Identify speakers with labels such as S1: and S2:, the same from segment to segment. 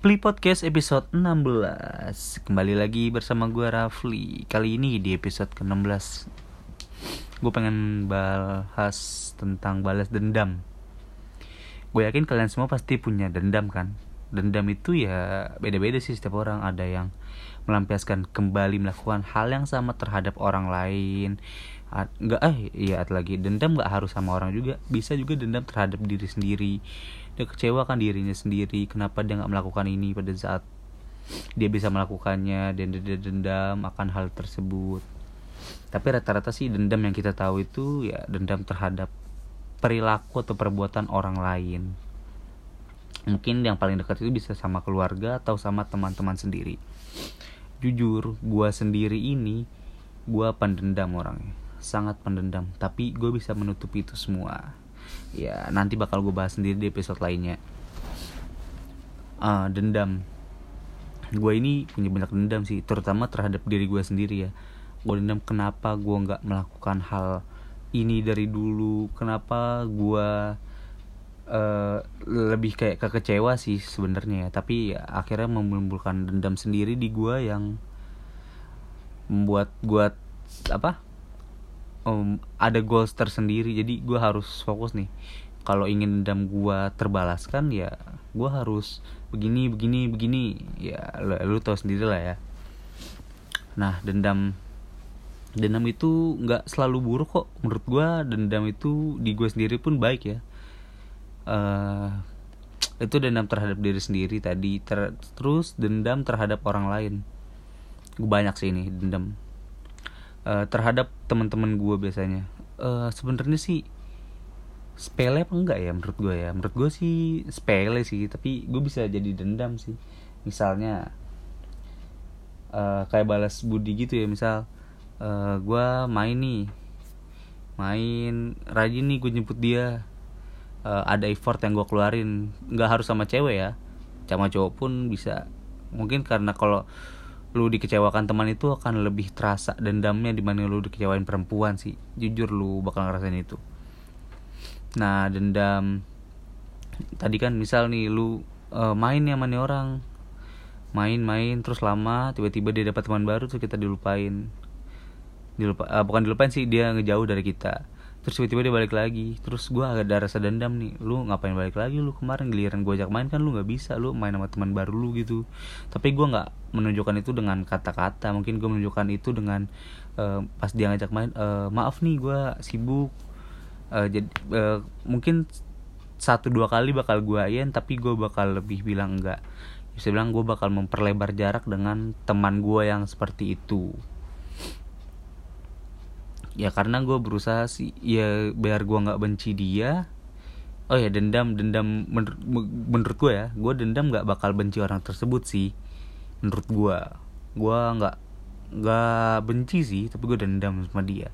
S1: Pli Podcast episode 16 Kembali lagi bersama gue Rafli. Kali ini di episode ke-16 Gue pengen bahas tentang balas dendam. Gue yakin kalian semua pasti punya dendam kan Dendam itu ya beda-beda sih setiap orang. Ada yang melampiaskan kembali melakukan hal yang sama terhadap orang lain. Nggak eh iya lagi. Dendam nggak harus sama orang juga. Bisa juga dendam terhadap diri sendiri. Dia kecewa kan dirinya sendiri. Kenapa dia nggak melakukan ini pada saat dia bisa melakukannya dan dia dendam akan hal tersebut. Tapi rata-rata sih dendam yang kita tahu itu ya dendam terhadap perilaku atau perbuatan orang lain mungkin yang paling dekat itu bisa sama keluarga atau sama teman-teman sendiri. Jujur gua sendiri ini gua pendendam orangnya. Sangat pendendam tapi gue bisa menutupi itu semua. Ya nanti bakal gue bahas sendiri di episode lainnya. Uh, dendam. Gue ini punya banyak dendam sih terutama terhadap diri gue sendiri ya. Gue dendam kenapa gue nggak melakukan hal ini dari dulu? Kenapa gue uh, lebih kayak kekecewa sih sebenarnya ya. Tapi ya, akhirnya menimbulkan dendam sendiri di gue yang membuat gue apa um, ada goals tersendiri. Jadi gue harus fokus nih. Kalau ingin dendam gue terbalaskan ya gue harus begini begini begini. Ya lu, lu tau sendiri lah ya. Nah dendam dendam itu nggak selalu buruk kok. Menurut gue dendam itu di gue sendiri pun baik ya uh, itu dendam terhadap diri sendiri tadi. Ter terus dendam terhadap orang lain. Gue banyak sih ini dendam. Uh, terhadap teman-teman gue biasanya. Uh, sebenarnya sih sepele apa enggak ya menurut gue ya? Menurut gue sih sepele sih tapi gue bisa jadi dendam sih. Misalnya uh, kayak balas budi gitu ya misal uh, gue main nih. Main rajin nih gue jemput dia uh, ada effort yang gue keluarin. Nggak harus sama cewek ya. Sama cowok pun bisa. Mungkin karena kalau lu dikecewakan teman itu akan lebih terasa dendamnya dibanding lu dikecewain perempuan sih. Jujur lu bakal ngerasain itu. Nah dendam. Tadi kan misal nih lu uh, main ya mana orang. Main-main terus lama tiba-tiba dia dapat teman baru terus kita dilupain. Dilupa uh, bukan dilupain sih dia ngejauh dari kita terus tiba-tiba dia balik lagi. Terus gue agak ada rasa dendam nih. Lu ngapain balik lagi lu? Kemarin giliran gue ajak main kan lu nggak bisa. Lu main sama teman baru lu gitu. Tapi gue nggak menunjukkan itu dengan kata-kata. Mungkin gue menunjukkan itu dengan uh, pas dia ngajak main uh, maaf nih gue sibuk. Uh, jadi uh, mungkin satu dua kali bakal gue ayan tapi gue bakal lebih bilang enggak bisa bilang gue bakal memperlebar jarak dengan teman gue yang seperti itu ya karena gue berusaha sih. Ya biar gue nggak benci dia. Oh ya dendam dendam menur menurut gue ya gue dendam nggak bakal benci orang tersebut sih menurut gue gue nggak nggak benci sih tapi gue dendam sama dia.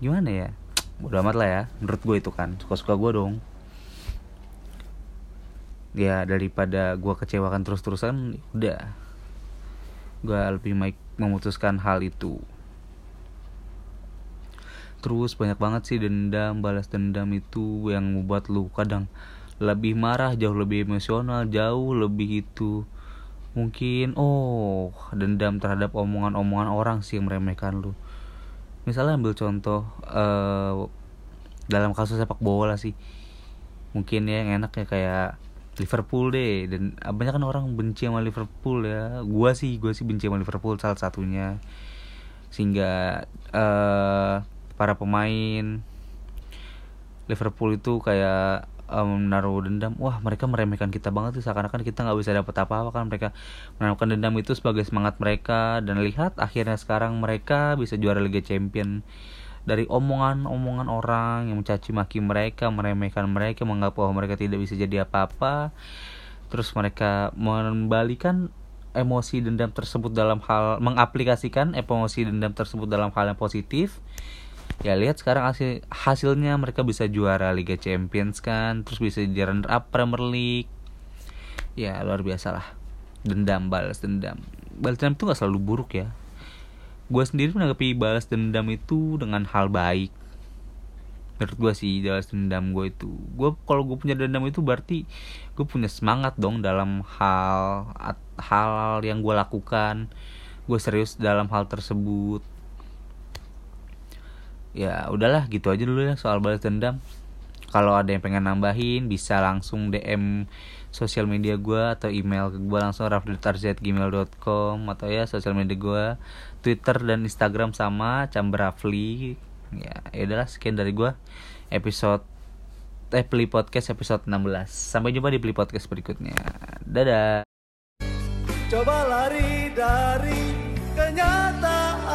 S1: Gimana ya? Bodo amat lah ya menurut gue itu kan. Suka suka gue dong. Ya daripada gue kecewakan terus terusan udah. Gue lebih baik memutuskan hal itu terus banyak banget sih dendam balas dendam itu yang membuat lu kadang lebih marah jauh lebih emosional jauh lebih itu mungkin oh dendam terhadap omongan-omongan orang sih yang meremehkan lu. Misalnya ambil contoh uh, dalam kasus sepak bola sih mungkin ya yang enak ya kayak Liverpool deh dan banyak kan orang benci sama Liverpool ya. Gua sih gua sih benci sama Liverpool salah satunya. Sehingga uh, para pemain. Liverpool itu kayak um, menaruh dendam. Wah mereka meremehkan kita banget sih. Seakan-akan kita nggak bisa dapat apa-apa kan. Mereka menaruhkan dendam itu sebagai semangat mereka. Dan lihat akhirnya sekarang mereka bisa juara Liga Champion. Dari omongan-omongan orang yang mencaci maki mereka meremehkan mereka menganggap bahwa mereka tidak bisa jadi apa-apa. Terus mereka mengembalikan emosi dendam tersebut dalam hal mengaplikasikan emosi dendam tersebut dalam hal yang positif ya lihat sekarang hasil hasilnya. Mereka bisa juara Liga Champions kan terus bisa jadi runner up Premier League. Ya luar biasa lah. Dendam balas dendam. Balas dendam itu gak selalu buruk ya. Gue sendiri menanggapi balas dendam itu dengan hal baik. Menurut gue sih balas dendam gue itu. Gue kalau gue punya dendam itu berarti gue punya semangat dong dalam hal hal yang gue lakukan. Gue serius dalam hal tersebut ya udahlah gitu aja dulu ya soal balas dendam. Kalau ada yang pengen nambahin bisa langsung DM sosial media gue atau email ke gue langsung rafli.tarz@gmail.com atau ya sosial media gue Twitter dan Instagram sama Cambrafli. Ya ya udahlah sekian dari gue episode eh Pli Podcast episode 16 sampai jumpa di Pli Podcast berikutnya. Dadah.
S2: Coba lari dari kenyataan